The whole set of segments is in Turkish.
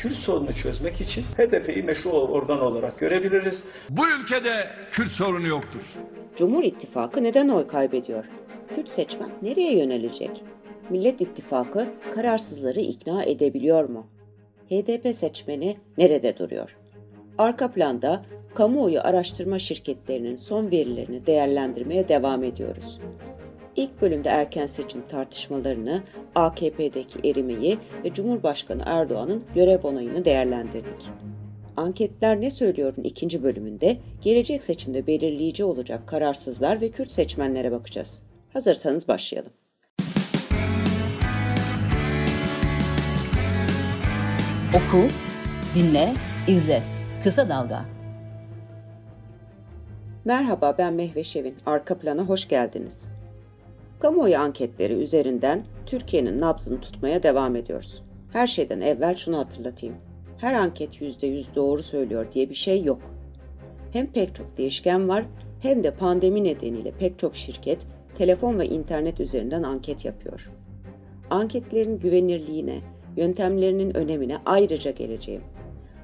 Kürt sorunu çözmek için HDP'yi meşru organ olarak görebiliriz. Bu ülkede Kürt sorunu yoktur. Cumhur İttifakı neden oy kaybediyor? Kürt seçmen nereye yönelecek? Millet İttifakı kararsızları ikna edebiliyor mu? HDP seçmeni nerede duruyor? Arka planda kamuoyu araştırma şirketlerinin son verilerini değerlendirmeye devam ediyoruz. İlk bölümde erken seçim tartışmalarını, AKP'deki erimeyi ve Cumhurbaşkanı Erdoğan'ın görev onayını değerlendirdik. Anketler ne söylüyorun ikinci bölümünde gelecek seçimde belirleyici olacak kararsızlar ve Kürt seçmenlere bakacağız. Hazırsanız başlayalım. Oku, dinle, izle. Kısa Dalga. Merhaba ben Mehve Şevin. Arka plana hoş geldiniz. Kamuoyu anketleri üzerinden Türkiye'nin nabzını tutmaya devam ediyoruz. Her şeyden evvel şunu hatırlatayım. Her anket %100 doğru söylüyor diye bir şey yok. Hem pek çok değişken var hem de pandemi nedeniyle pek çok şirket telefon ve internet üzerinden anket yapıyor. Anketlerin güvenirliğine, yöntemlerinin önemine ayrıca geleceğim.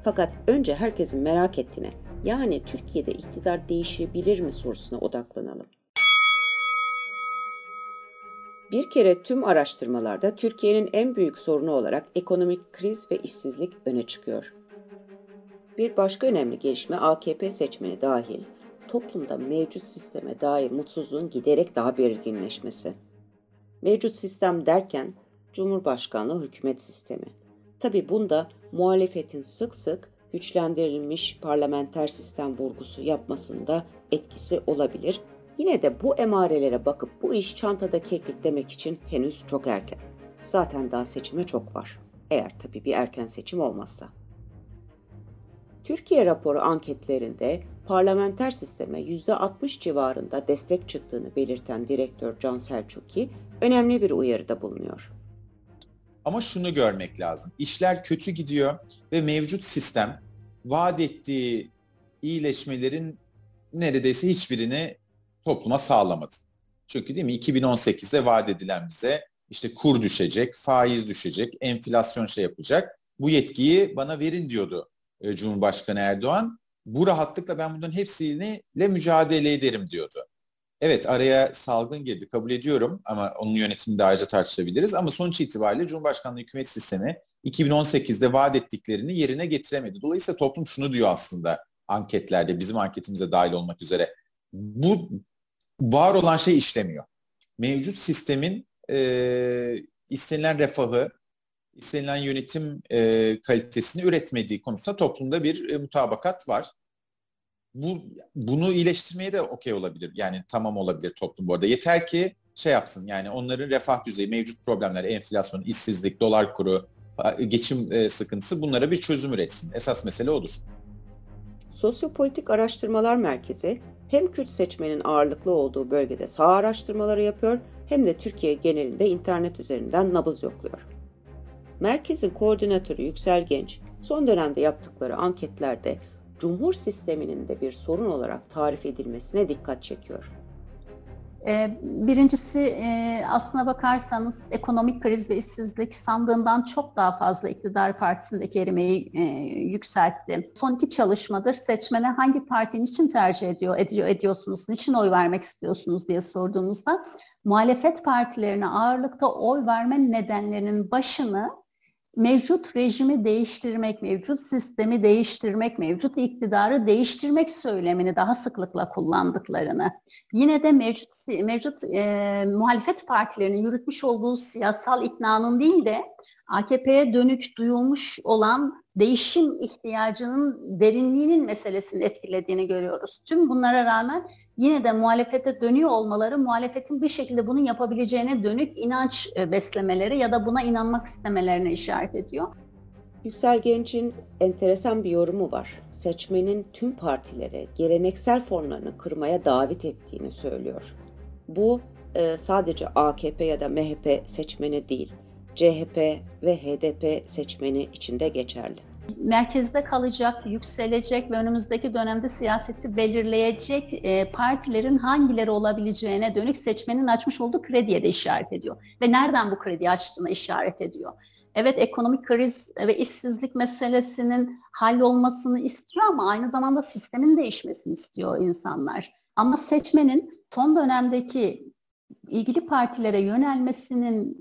Fakat önce herkesin merak ettiğine, yani Türkiye'de iktidar değişebilir mi sorusuna odaklanalım. Bir kere tüm araştırmalarda Türkiye'nin en büyük sorunu olarak ekonomik kriz ve işsizlik öne çıkıyor. Bir başka önemli gelişme AKP seçmeni dahil toplumda mevcut sisteme dair mutsuzluğun giderek daha belirginleşmesi. Mevcut sistem derken Cumhurbaşkanlığı hükümet sistemi. Tabi bunda muhalefetin sık sık güçlendirilmiş parlamenter sistem vurgusu yapmasında etkisi olabilir. Yine de bu emarelere bakıp bu iş çantada keklik demek için henüz çok erken. Zaten daha seçime çok var. Eğer tabii bir erken seçim olmazsa. Türkiye raporu anketlerinde parlamenter sisteme %60 civarında destek çıktığını belirten direktör Can Selçuk'i önemli bir uyarıda bulunuyor. Ama şunu görmek lazım. İşler kötü gidiyor ve mevcut sistem vaat ettiği iyileşmelerin neredeyse hiçbirini topluma sağlamadı. Çünkü değil mi 2018'de vaat edilen bize işte kur düşecek, faiz düşecek, enflasyon şey yapacak. Bu yetkiyi bana verin diyordu e, Cumhurbaşkanı Erdoğan. Bu rahatlıkla ben bunların hepsiyle mücadele ederim diyordu. Evet araya salgın girdi kabul ediyorum ama onun yönetimini daha ayrıca tartışabiliriz. Ama sonuç itibariyle Cumhurbaşkanlığı hükümet sistemi 2018'de vaat ettiklerini yerine getiremedi. Dolayısıyla toplum şunu diyor aslında anketlerde bizim anketimize dahil olmak üzere. Bu var olan şey işlemiyor. Mevcut sistemin e, istenilen refahı, istenilen yönetim e, kalitesini üretmediği konusunda toplumda bir e, mutabakat var bu bunu iyileştirmeye de okey olabilir. Yani tamam olabilir toplum bu arada. Yeter ki şey yapsın yani onların refah düzeyi, mevcut problemler, enflasyon, işsizlik, dolar kuru, geçim e, sıkıntısı bunlara bir çözüm üretsin. Esas mesele odur. Sosyopolitik Araştırmalar Merkezi hem Kürt seçmenin ağırlıklı olduğu bölgede sağ araştırmaları yapıyor hem de Türkiye genelinde internet üzerinden nabız yokluyor. Merkezin koordinatörü Yüksel Genç son dönemde yaptıkları anketlerde cumhur sisteminin de bir sorun olarak tarif edilmesine dikkat çekiyor. Ee, birincisi e, aslına bakarsanız ekonomik kriz ve işsizlik sandığından çok daha fazla iktidar partisindeki erimeyi e, yükseltti. Son iki çalışmadır seçmene hangi partinin için tercih ediyor, ediyor, ediyorsunuz, niçin oy vermek istiyorsunuz diye sorduğumuzda muhalefet partilerine ağırlıkta oy verme nedenlerinin başını mevcut rejimi değiştirmek, mevcut sistemi değiştirmek, mevcut iktidarı değiştirmek söylemini daha sıklıkla kullandıklarını, yine de mevcut mevcut e, muhalefet partilerinin yürütmüş olduğu siyasal iknanın değil de AKP'ye dönük duyulmuş olan değişim ihtiyacının derinliğinin meselesini etkilediğini görüyoruz. Tüm bunlara rağmen yine de muhalefete dönüyor olmaları muhalefetin bir şekilde bunu yapabileceğine dönük inanç e, beslemeleri ya da buna inanmak istemelerine işaret ediyor. Yüksel Genç'in enteresan bir yorumu var. Seçmenin tüm partilere geleneksel formlarını kırmaya davet ettiğini söylüyor. Bu e, sadece AKP ya da MHP seçmeni değil, CHP ve HDP seçmeni için de geçerli merkezde kalacak, yükselecek ve önümüzdeki dönemde siyaseti belirleyecek e, partilerin hangileri olabileceğine dönük seçmenin açmış olduğu krediye de işaret ediyor. Ve nereden bu kredi açtığına işaret ediyor. evet ekonomik kriz ve işsizlik meselesinin hallolmasını istiyor ama aynı zamanda sistemin değişmesini istiyor insanlar. Ama seçmenin son dönemdeki ilgili partilere yönelmesinin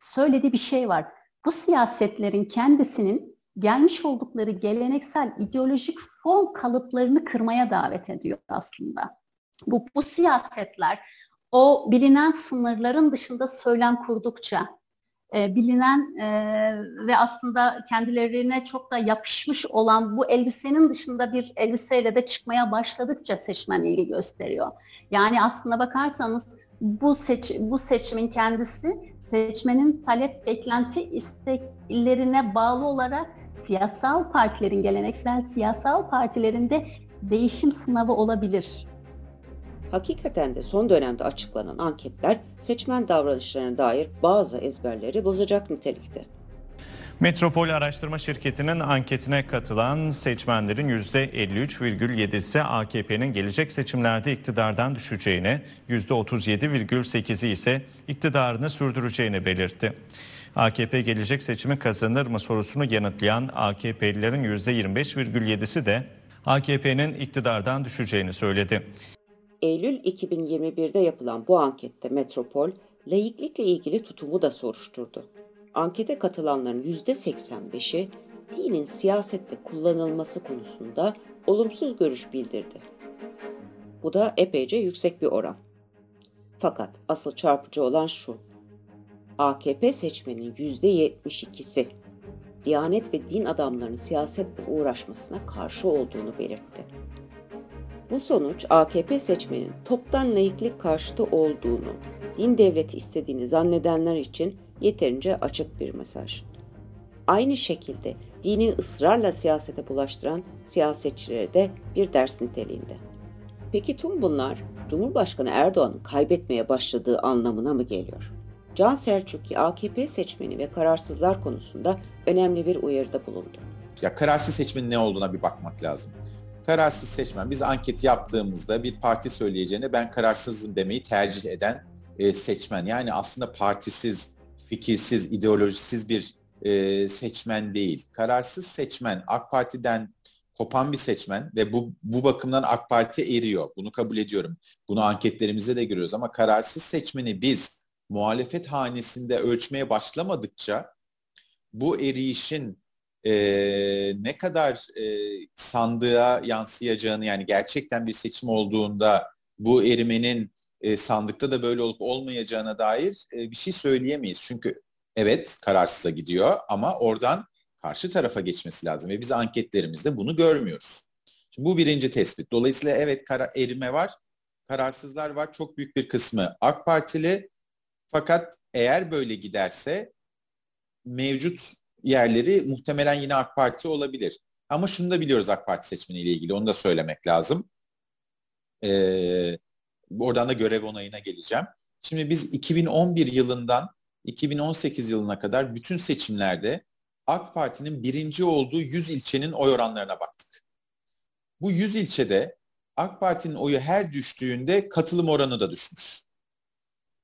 söylediği bir şey var. Bu siyasetlerin kendisinin gelmiş oldukları geleneksel ideolojik form kalıplarını kırmaya davet ediyor aslında. Bu, bu siyasetler o bilinen sınırların dışında söylem kurdukça, e, bilinen e, ve aslında kendilerine çok da yapışmış olan bu elbisenin dışında bir elbiseyle de çıkmaya başladıkça seçmen ilgi gösteriyor. Yani aslında bakarsanız bu seç bu seçimin kendisi seçmenin talep, beklenti, isteklerine bağlı olarak siyasal partilerin, geleneksel siyasal partilerinde değişim sınavı olabilir. Hakikaten de son dönemde açıklanan anketler seçmen davranışlarına dair bazı ezberleri bozacak nitelikte. Metropol Araştırma Şirketi'nin anketine katılan seçmenlerin %53,7'si AKP'nin gelecek seçimlerde iktidardan düşeceğini, %37,8'i ise iktidarını sürdüreceğini belirtti. AKP gelecek seçimi kazanır mı sorusunu yanıtlayan AKP'lilerin %25,7'si de AKP'nin iktidardan düşeceğini söyledi. Eylül 2021'de yapılan bu ankette Metropol, laiklikle ilgili tutumu da soruşturdu. Ankete katılanların %85'i dinin siyasette kullanılması konusunda olumsuz görüş bildirdi. Bu da epeyce yüksek bir oran. Fakat asıl çarpıcı olan şu. AKP seçmenin %72'si Diyanet ve din adamlarının siyasetle uğraşmasına karşı olduğunu belirtti. Bu sonuç AKP seçmenin toptan laiklik karşıtı olduğunu, din devleti istediğini zannedenler için yeterince açık bir mesaj. Aynı şekilde dini ısrarla siyasete bulaştıran siyasetçilere de bir ders niteliğinde. Peki tüm bunlar Cumhurbaşkanı Erdoğan'ın kaybetmeye başladığı anlamına mı geliyor? Can Selçuk'i AKP seçmeni ve kararsızlar konusunda önemli bir uyarıda bulundu. Ya kararsız seçmenin ne olduğuna bir bakmak lazım. Kararsız seçmen biz anket yaptığımızda bir parti söyleyeceğine ben kararsızım demeyi tercih eden e, seçmen. Yani aslında partisiz, fikirsiz, ideolojisiz bir e, seçmen değil. Kararsız seçmen AK Parti'den kopan bir seçmen ve bu bu bakımdan AK Parti eriyor. Bunu kabul ediyorum. Bunu anketlerimizde de görüyoruz ama kararsız seçmeni biz muhalefet hanesinde ölçmeye başlamadıkça bu eriyişin e, ne kadar e, sandığa yansıyacağını yani gerçekten bir seçim olduğunda bu erimenin e, sandıkta da böyle olup olmayacağına dair e, bir şey söyleyemeyiz. Çünkü evet kararsıza gidiyor ama oradan karşı tarafa geçmesi lazım ve biz anketlerimizde bunu görmüyoruz. Şimdi bu birinci tespit. Dolayısıyla evet kara, erime var, kararsızlar var. Çok büyük bir kısmı AK Partili. Fakat eğer böyle giderse mevcut yerleri muhtemelen yine AK Parti olabilir. Ama şunu da biliyoruz AK Parti seçmeniyle ilgili. Onu da söylemek lazım. Ee, oradan da görev onayına geleceğim. Şimdi biz 2011 yılından 2018 yılına kadar bütün seçimlerde AK Parti'nin birinci olduğu 100 ilçenin oy oranlarına baktık. Bu 100 ilçede AK Parti'nin oyu her düştüğünde katılım oranı da düşmüş.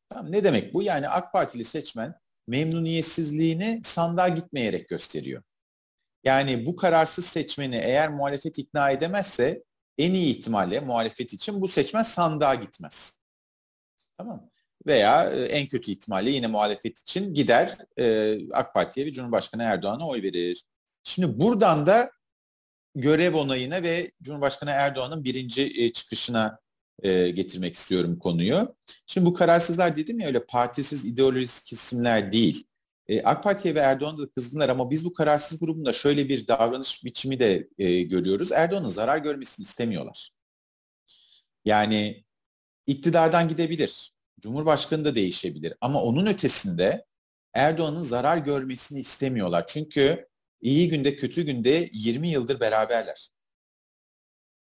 Tamam, ne demek bu? Yani AK Partili seçmen memnuniyetsizliğini sandığa gitmeyerek gösteriyor. Yani bu kararsız seçmeni eğer muhalefet ikna edemezse en iyi ihtimalle muhalefet için bu seçmen sandığa gitmez. Tamam Veya e, en kötü ihtimalle yine muhalefet için gider e, AK Parti'ye ve Cumhurbaşkanı Erdoğan'a oy verir. Şimdi buradan da görev onayına ve Cumhurbaşkanı Erdoğan'ın birinci e, çıkışına e, getirmek istiyorum konuyu. Şimdi bu kararsızlar dedim ya öyle partisiz ideolojik isimler değil. E, AK Parti'ye ve Erdoğan'a da kızgınlar ama biz bu kararsız grubunda şöyle bir davranış biçimi de e, görüyoruz. Erdoğan'ın zarar görmesini istemiyorlar. Yani iktidardan gidebilir, Cumhurbaşkanı da değişebilir ama onun ötesinde Erdoğan'ın zarar görmesini istemiyorlar. Çünkü iyi günde kötü günde 20 yıldır beraberler.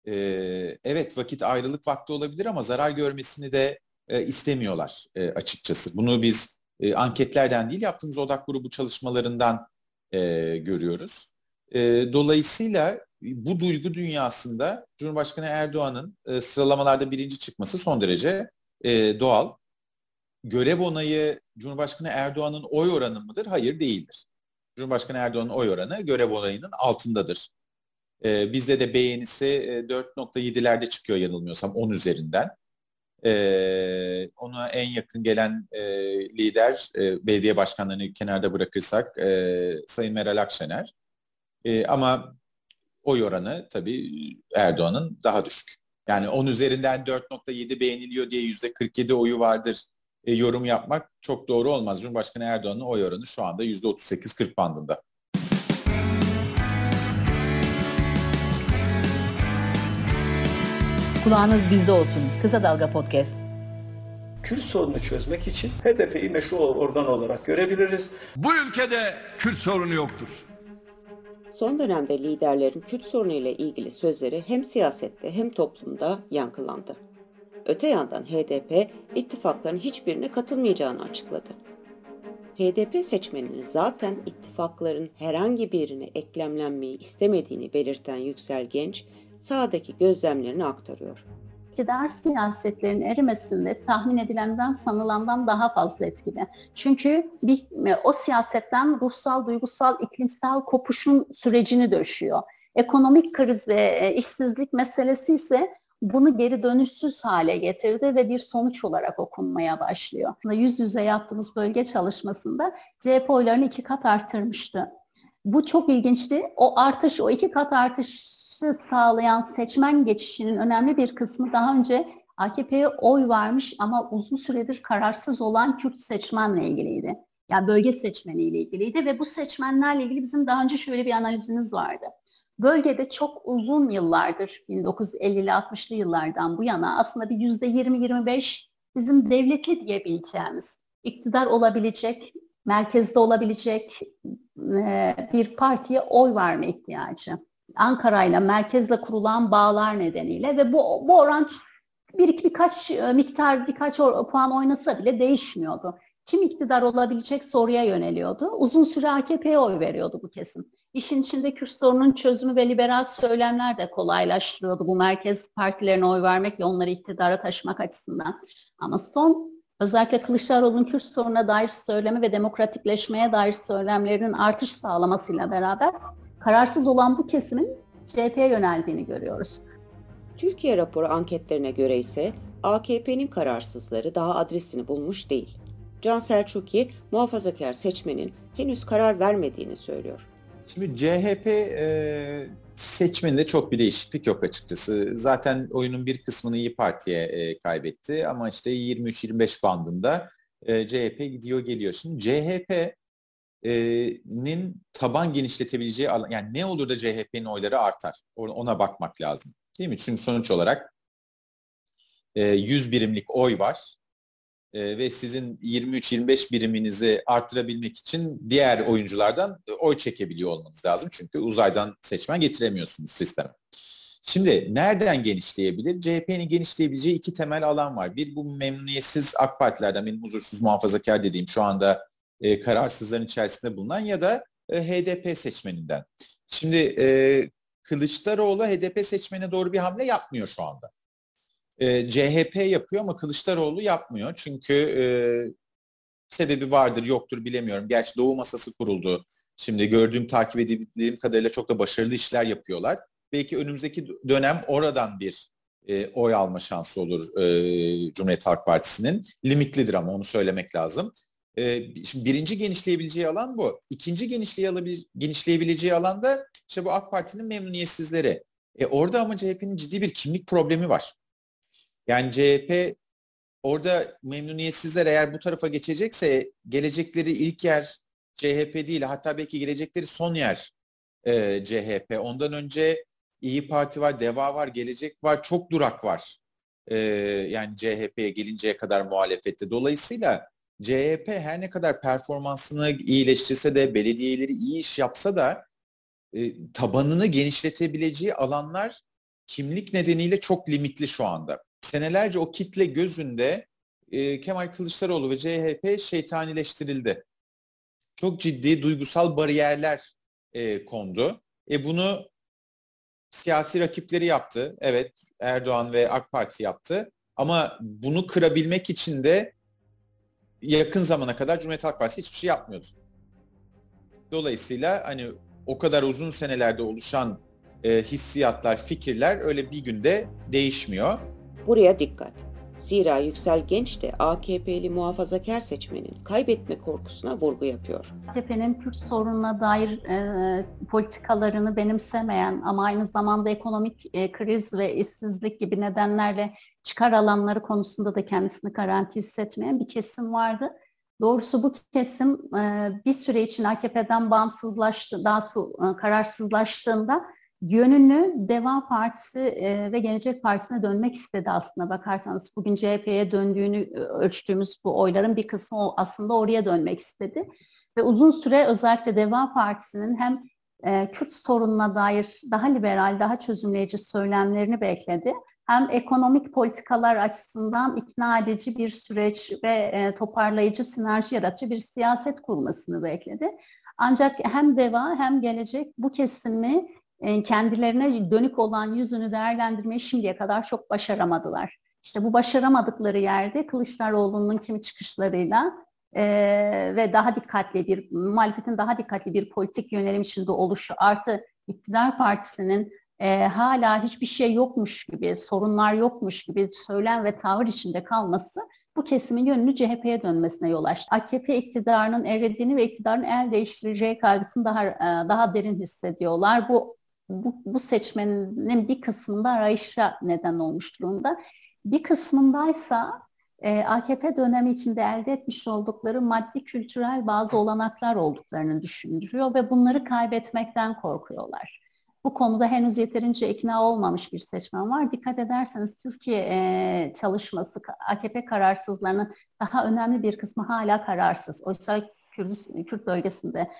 Ee, evet vakit ayrılık vakti olabilir ama zarar görmesini de e, istemiyorlar e, açıkçası. Bunu biz e, anketlerden değil yaptığımız odak grubu çalışmalarından e, görüyoruz. E, dolayısıyla bu duygu dünyasında Cumhurbaşkanı Erdoğan'ın e, sıralamalarda birinci çıkması son derece e, doğal. Görev onayı Cumhurbaşkanı Erdoğan'ın oy oranı mıdır? Hayır değildir. Cumhurbaşkanı Erdoğan'ın oy oranı görev olayının altındadır. E, bizde de beğenisi e, 4.7'lerde çıkıyor yanılmıyorsam 10 üzerinden. E, ona en yakın gelen e, lider e, belediye başkanlarını kenarda bırakırsak e, Sayın Meral Akşener. E, ama oy oranı tabii Erdoğan'ın daha düşük. Yani 10 üzerinden 4.7 beğeniliyor diye %47 oyu vardır e, yorum yapmak çok doğru olmaz. Cumhurbaşkanı Erdoğan'ın oy oranı şu anda %38-40 bandında. Kulağınız bizde olsun. Kısa Dalga Podcast. Kürt sorunu çözmek için HDP'yi meşru organ olarak görebiliriz. Bu ülkede Kürt sorunu yoktur. Son dönemde liderlerin Kürt sorunu ile ilgili sözleri hem siyasette hem toplumda yankılandı. Öte yandan HDP ittifakların hiçbirine katılmayacağını açıkladı. HDP seçmeninin zaten ittifakların herhangi birine eklemlenmeyi istemediğini belirten Yüksel Genç, sahadaki gözlemlerini aktarıyor. iktidar siyasetlerinin erimesinde tahmin edilenden sanılandan daha fazla etkili. Çünkü bir, o siyasetten ruhsal, duygusal, iklimsel kopuşun sürecini döşüyor. Ekonomik kriz ve işsizlik meselesi ise bunu geri dönüşsüz hale getirdi ve bir sonuç olarak okunmaya başlıyor. Yüz yüze yaptığımız bölge çalışmasında CHP oylarını iki kat arttırmıştı. Bu çok ilginçti. O artış, o iki kat artış sağlayan seçmen geçişinin önemli bir kısmı daha önce AKP'ye oy vermiş ama uzun süredir kararsız olan Kürt seçmenle ilgiliydi. Yani bölge seçmeniyle ilgiliydi ve bu seçmenlerle ilgili bizim daha önce şöyle bir analizimiz vardı. Bölgede çok uzun yıllardır 1950'li 60'lı yıllardan bu yana aslında bir yüzde 20-25 bizim devletli diyebileceğimiz iktidar olabilecek, merkezde olabilecek bir partiye oy verme ihtiyacı. Ankara ile merkezle kurulan bağlar nedeniyle ve bu, bu oran bir iki birkaç miktar birkaç puan oynasa bile değişmiyordu. Kim iktidar olabilecek soruya yöneliyordu. Uzun süre AKP'ye oy veriyordu bu kesim. İşin içinde Kürt sorunun çözümü ve liberal söylemler de kolaylaştırıyordu bu merkez partilerine oy vermek ve onları iktidara taşımak açısından. Ama son özellikle Kılıçdaroğlu'nun Kürt sorununa dair söylemi ve demokratikleşmeye dair söylemlerinin artış sağlamasıyla beraber kararsız olan bu kesimin CHP'ye yöneldiğini görüyoruz. Türkiye raporu anketlerine göre ise AKP'nin kararsızları daha adresini bulmuş değil. Can Selçuk'i muhafazakar seçmenin henüz karar vermediğini söylüyor. Şimdi CHP e, seçmeninde çok bir değişiklik yok açıkçası. Zaten oyunun bir kısmını İyi Parti'ye e, kaybetti ama işte 23-25 bandında e, CHP gidiyor geliyor. Şimdi CHP'nin taban genişletebileceği alan, yani ne olur da CHP'nin oyları artar? Ona bakmak lazım. Değil mi? Çünkü sonuç olarak e, 100 birimlik oy var e, ve sizin 23-25 biriminizi arttırabilmek için diğer oyunculardan oy çekebiliyor olmanız lazım. Çünkü uzaydan seçmen getiremiyorsunuz sisteme. Şimdi nereden genişleyebilir? CHP'nin genişleyebileceği iki temel alan var. Bir bu memnuniyetsiz AK Partilerden, benim huzursuz muhafazakar dediğim şu anda e, kararsızların içerisinde bulunan ya da e, HDP seçmeninden. Şimdi e, Kılıçdaroğlu HDP seçmene doğru bir hamle yapmıyor şu anda. E, CHP yapıyor ama Kılıçdaroğlu yapmıyor. Çünkü e, sebebi vardır yoktur bilemiyorum. Gerçi Doğu Masası kuruldu. Şimdi gördüğüm, takip edildiğim kadarıyla çok da başarılı işler yapıyorlar. Belki önümüzdeki dönem oradan bir e, oy alma şansı olur e, Cumhuriyet Halk Partisi'nin. Limitlidir ama onu söylemek lazım. E, şimdi birinci genişleyebileceği alan bu. İkinci genişleyebileceği alan da işte bu AK Parti'nin memnuniyetsizleri. E, orada ama CHP'nin ciddi bir kimlik problemi var. Yani CHP orada memnuniyetsizler eğer bu tarafa geçecekse gelecekleri ilk yer CHP değil hatta belki gelecekleri son yer e, CHP. Ondan önce İyi Parti var, DEVA var, Gelecek var, çok durak var. E, yani CHP'ye gelinceye kadar muhalefette. Dolayısıyla CHP her ne kadar performansını iyileştirse de belediyeleri iyi iş yapsa da e, tabanını genişletebileceği alanlar kimlik nedeniyle çok limitli şu anda senelerce o kitle gözünde e, Kemal Kılıçdaroğlu ve CHP şeytanileştirildi. Çok ciddi duygusal bariyerler e, kondu. E bunu siyasi rakipleri yaptı. Evet Erdoğan ve AK Parti yaptı. Ama bunu kırabilmek için de yakın zamana kadar Cumhuriyet Halk Partisi hiçbir şey yapmıyordu. Dolayısıyla hani o kadar uzun senelerde oluşan e, hissiyatlar, fikirler öyle bir günde değişmiyor. Buraya dikkat. Zira Yüksel Genç de AKP'li muhafazakar seçmenin kaybetme korkusuna vurgu yapıyor. AKP'nin Kürt sorununa dair e, politikalarını benimsemeyen ama aynı zamanda ekonomik e, kriz ve işsizlik gibi nedenlerle çıkar alanları konusunda da kendisini garanti hissetmeyen bir kesim vardı. Doğrusu bu kesim e, bir süre için AKP'den bağımsızlaştı, daha e, kararsızlaştığında yönünü Deva Partisi e, ve Gelecek Partisi'ne dönmek istedi aslında bakarsanız. Bugün CHP'ye döndüğünü e, ölçtüğümüz bu oyların bir kısmı aslında oraya dönmek istedi. Ve uzun süre özellikle Deva Partisi'nin hem e, Kürt sorununa dair daha liberal, daha çözümleyici söylemlerini bekledi. Hem ekonomik politikalar açısından ikna edici bir süreç ve toparlayıcı, sinerji yaratıcı bir siyaset kurmasını bekledi. Ancak hem DEVA hem Gelecek bu kesimi kendilerine dönük olan yüzünü değerlendirmeyi şimdiye kadar çok başaramadılar. İşte bu başaramadıkları yerde Kılıçdaroğlu'nun kimi çıkışlarıyla e, ve daha dikkatli bir, muhalefetin daha dikkatli bir politik yönelim içinde oluşu artı iktidar partisinin e, hala hiçbir şey yokmuş gibi, sorunlar yokmuş gibi söylem ve tavır içinde kalması bu kesimin yönünü CHP'ye dönmesine yol açtı. AKP iktidarının evrediğini ve iktidarın el değiştireceği kaygısını daha daha derin hissediyorlar. Bu bu, bu seçmenin bir kısmında arayışa neden olmuş durumda. Bir kısmındaysa e, AKP dönemi içinde elde etmiş oldukları maddi kültürel bazı olanaklar olduklarını düşündürüyor ve bunları kaybetmekten korkuyorlar. Bu konuda henüz yeterince ikna olmamış bir seçmen var. Dikkat ederseniz Türkiye e, çalışması, AKP kararsızlarının daha önemli bir kısmı hala kararsız. Oysa Kürt, Kürt bölgesinde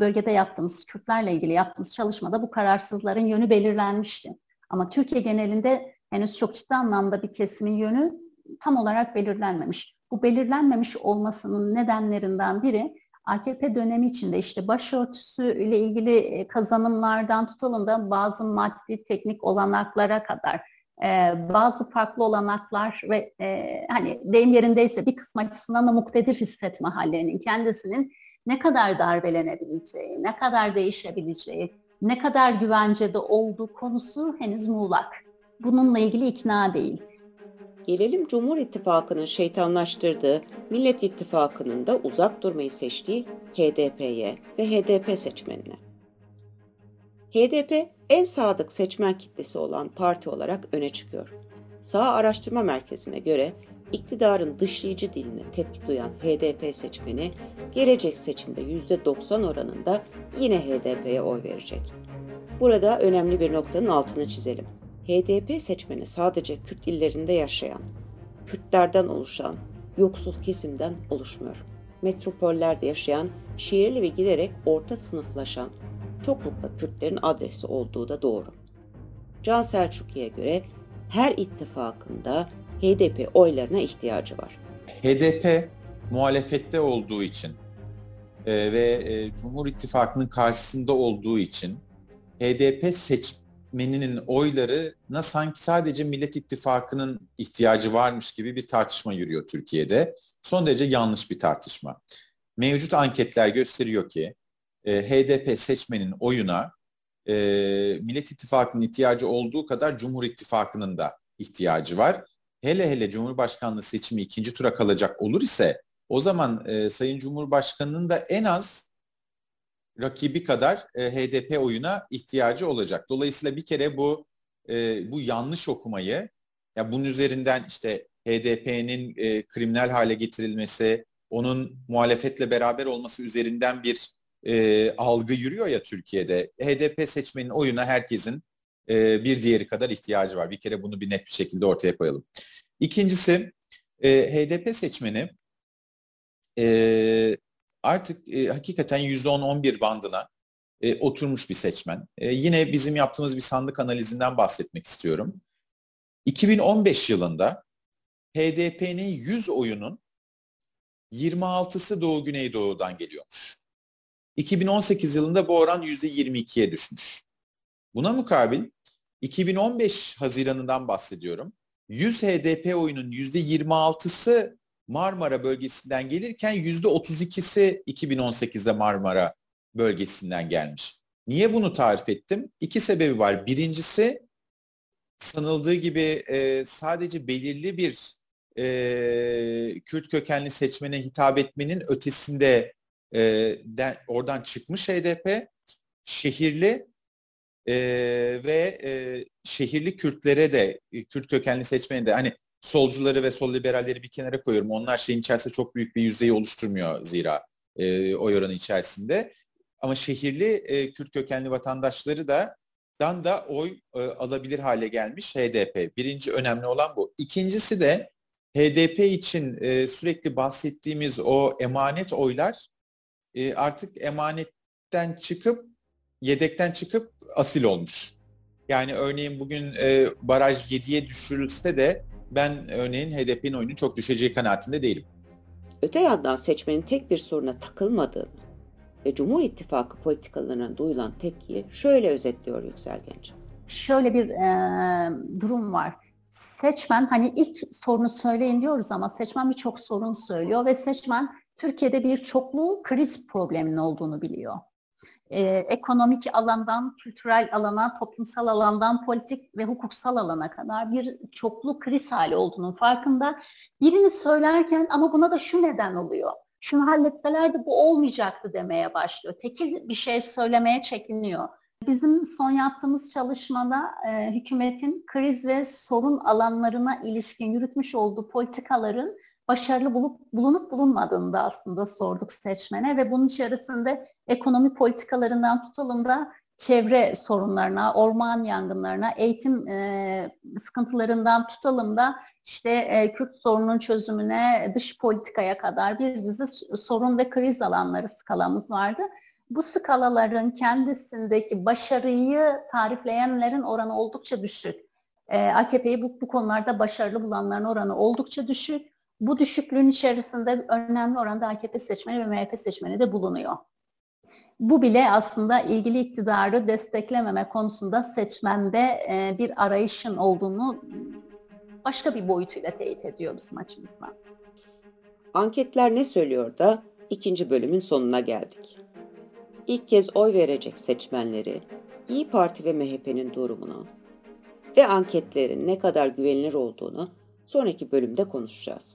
bölgede yaptığımız, Kürtlerle ilgili yaptığımız çalışmada bu kararsızların yönü belirlenmişti. Ama Türkiye genelinde henüz çok ciddi anlamda bir kesimin yönü tam olarak belirlenmemiş. Bu belirlenmemiş olmasının nedenlerinden biri AKP dönemi içinde işte başörtüsü ile ilgili e, kazanımlardan tutalım da bazı maddi teknik olanaklara kadar e, bazı farklı olanaklar ve e, hani deyim yerindeyse bir kısım açısından da muktedir hissetme hallerinin kendisinin ne kadar darbelenebileceği, ne kadar değişebileceği, ne kadar güvencede olduğu konusu henüz muğlak. Bununla ilgili ikna değil. Gelelim Cumhur İttifakı'nın şeytanlaştırdığı, Millet İttifakı'nın da uzak durmayı seçtiği HDP'ye ve HDP seçmenine. HDP en sadık seçmen kitlesi olan parti olarak öne çıkıyor. Sağ Araştırma Merkezi'ne göre iktidarın dışlayıcı diline tepki duyan HDP seçmeni gelecek seçimde %90 oranında yine HDP'ye oy verecek. Burada önemli bir noktanın altını çizelim. HDP seçmeni sadece Kürt illerinde yaşayan, Kürtlerden oluşan, yoksul kesimden oluşmuyor. Metropollerde yaşayan, şehirli ve giderek orta sınıflaşan, çoklukla Kürtlerin adresi olduğu da doğru. Can Selçuklu'ya göre her ittifakında HDP oylarına ihtiyacı var. HDP muhalefette olduğu için e, ve e, Cumhur İttifakı'nın karşısında olduğu için HDP seçmeninin oylarına sanki sadece Millet İttifakı'nın ihtiyacı varmış gibi bir tartışma yürüyor Türkiye'de. Son derece yanlış bir tartışma. Mevcut anketler gösteriyor ki e, HDP seçmenin oyuna e, Millet İttifakı'nın ihtiyacı olduğu kadar Cumhur İttifakı'nın da ihtiyacı var hele hele Cumhurbaşkanlığı seçimi ikinci tura kalacak olur ise o zaman e, Sayın Cumhurbaşkanı'nın da en az rakibi kadar e, HDP oyuna ihtiyacı olacak. Dolayısıyla bir kere bu e, bu yanlış okumayı ya bunun üzerinden işte HDP'nin e, kriminal hale getirilmesi, onun muhalefetle beraber olması üzerinden bir e, algı yürüyor ya Türkiye'de. HDP seçmenin oyuna herkesin e, bir diğeri kadar ihtiyacı var. Bir kere bunu bir net bir şekilde ortaya koyalım. İkincisi e, HDP seçmeni e, artık e, hakikaten %10-11 bandına e, oturmuş bir seçmen. E, yine bizim yaptığımız bir sandık analizinden bahsetmek istiyorum. 2015 yılında HDP'nin 100 oyunun 26'sı Doğu Güneydoğu'dan geliyormuş. 2018 yılında bu oran %22'ye düşmüş. Buna mukabil 2015 Haziran'ından bahsediyorum. 100 HDP oyunun %26'sı Marmara bölgesinden gelirken %32'si 2018'de Marmara bölgesinden gelmiş. Niye bunu tarif ettim? İki sebebi var. Birincisi sanıldığı gibi e, sadece belirli bir e, Kürt kökenli seçmene hitap etmenin ötesinde e, de, oradan çıkmış HDP şehirli e, ve e, şehirli Kürtlere de Kürt kökenli seçmene de hani solcuları ve sol liberalleri bir kenara koyuyorum. Onlar şeyin içerisinde çok büyük bir yüzdeyi oluşturmuyor zira e, oy oranı içerisinde. Ama şehirli e, Kürt kökenli vatandaşları da dan da oy e, alabilir hale gelmiş HDP. Birinci önemli olan bu. İkincisi de HDP için e, sürekli bahsettiğimiz o emanet oylar e, artık emanetten çıkıp yedekten çıkıp asil olmuş. Yani örneğin bugün e, baraj 7'ye düşürülse de ben örneğin HDP'nin oyunun çok düşeceği kanaatinde değilim. Öte yandan seçmenin tek bir soruna takılmadığını ve Cumhur İttifakı politikalarına duyulan tepkiyi şöyle özetliyor Yüksel Genç. Şöyle bir e, durum var. Seçmen hani ilk sorunu söyleyin diyoruz ama seçmen birçok sorun söylüyor ve seçmen Türkiye'de bir çoklu kriz probleminin olduğunu biliyor e, ekonomik alandan kültürel alana, toplumsal alandan politik ve hukuksal alana kadar bir çoklu kriz hali olduğunun farkında. Birini söylerken ama buna da şu neden oluyor. Şunu halletselerdi bu olmayacaktı demeye başlıyor. Tekil bir şey söylemeye çekiniyor. Bizim son yaptığımız çalışmada e, hükümetin kriz ve sorun alanlarına ilişkin yürütmüş olduğu politikaların başarılı bulup bulunup bulunmadığını da aslında sorduk seçmene ve bunun içerisinde ekonomi politikalarından tutalım da çevre sorunlarına, orman yangınlarına, eğitim e, sıkıntılarından tutalım da işte e, Kürt sorunun çözümüne, dış politikaya kadar bir dizi sorun ve kriz alanları skalamız vardı. Bu skalaların kendisindeki başarıyı tarifleyenlerin oranı oldukça düşük. E, AKP'yi bu, bu konularda başarılı bulanların oranı oldukça düşük. Bu düşüklüğün içerisinde önemli oranda AKP seçmeni ve MHP seçmeni de bulunuyor. Bu bile aslında ilgili iktidarı desteklememe konusunda seçmende e, bir arayışın olduğunu başka bir boyutuyla teyit ediyor bizim açımızdan. Anketler ne söylüyor da ikinci bölümün sonuna geldik. İlk kez oy verecek seçmenleri, İyi Parti ve MHP'nin durumunu ve anketlerin ne kadar güvenilir olduğunu sonraki bölümde konuşacağız.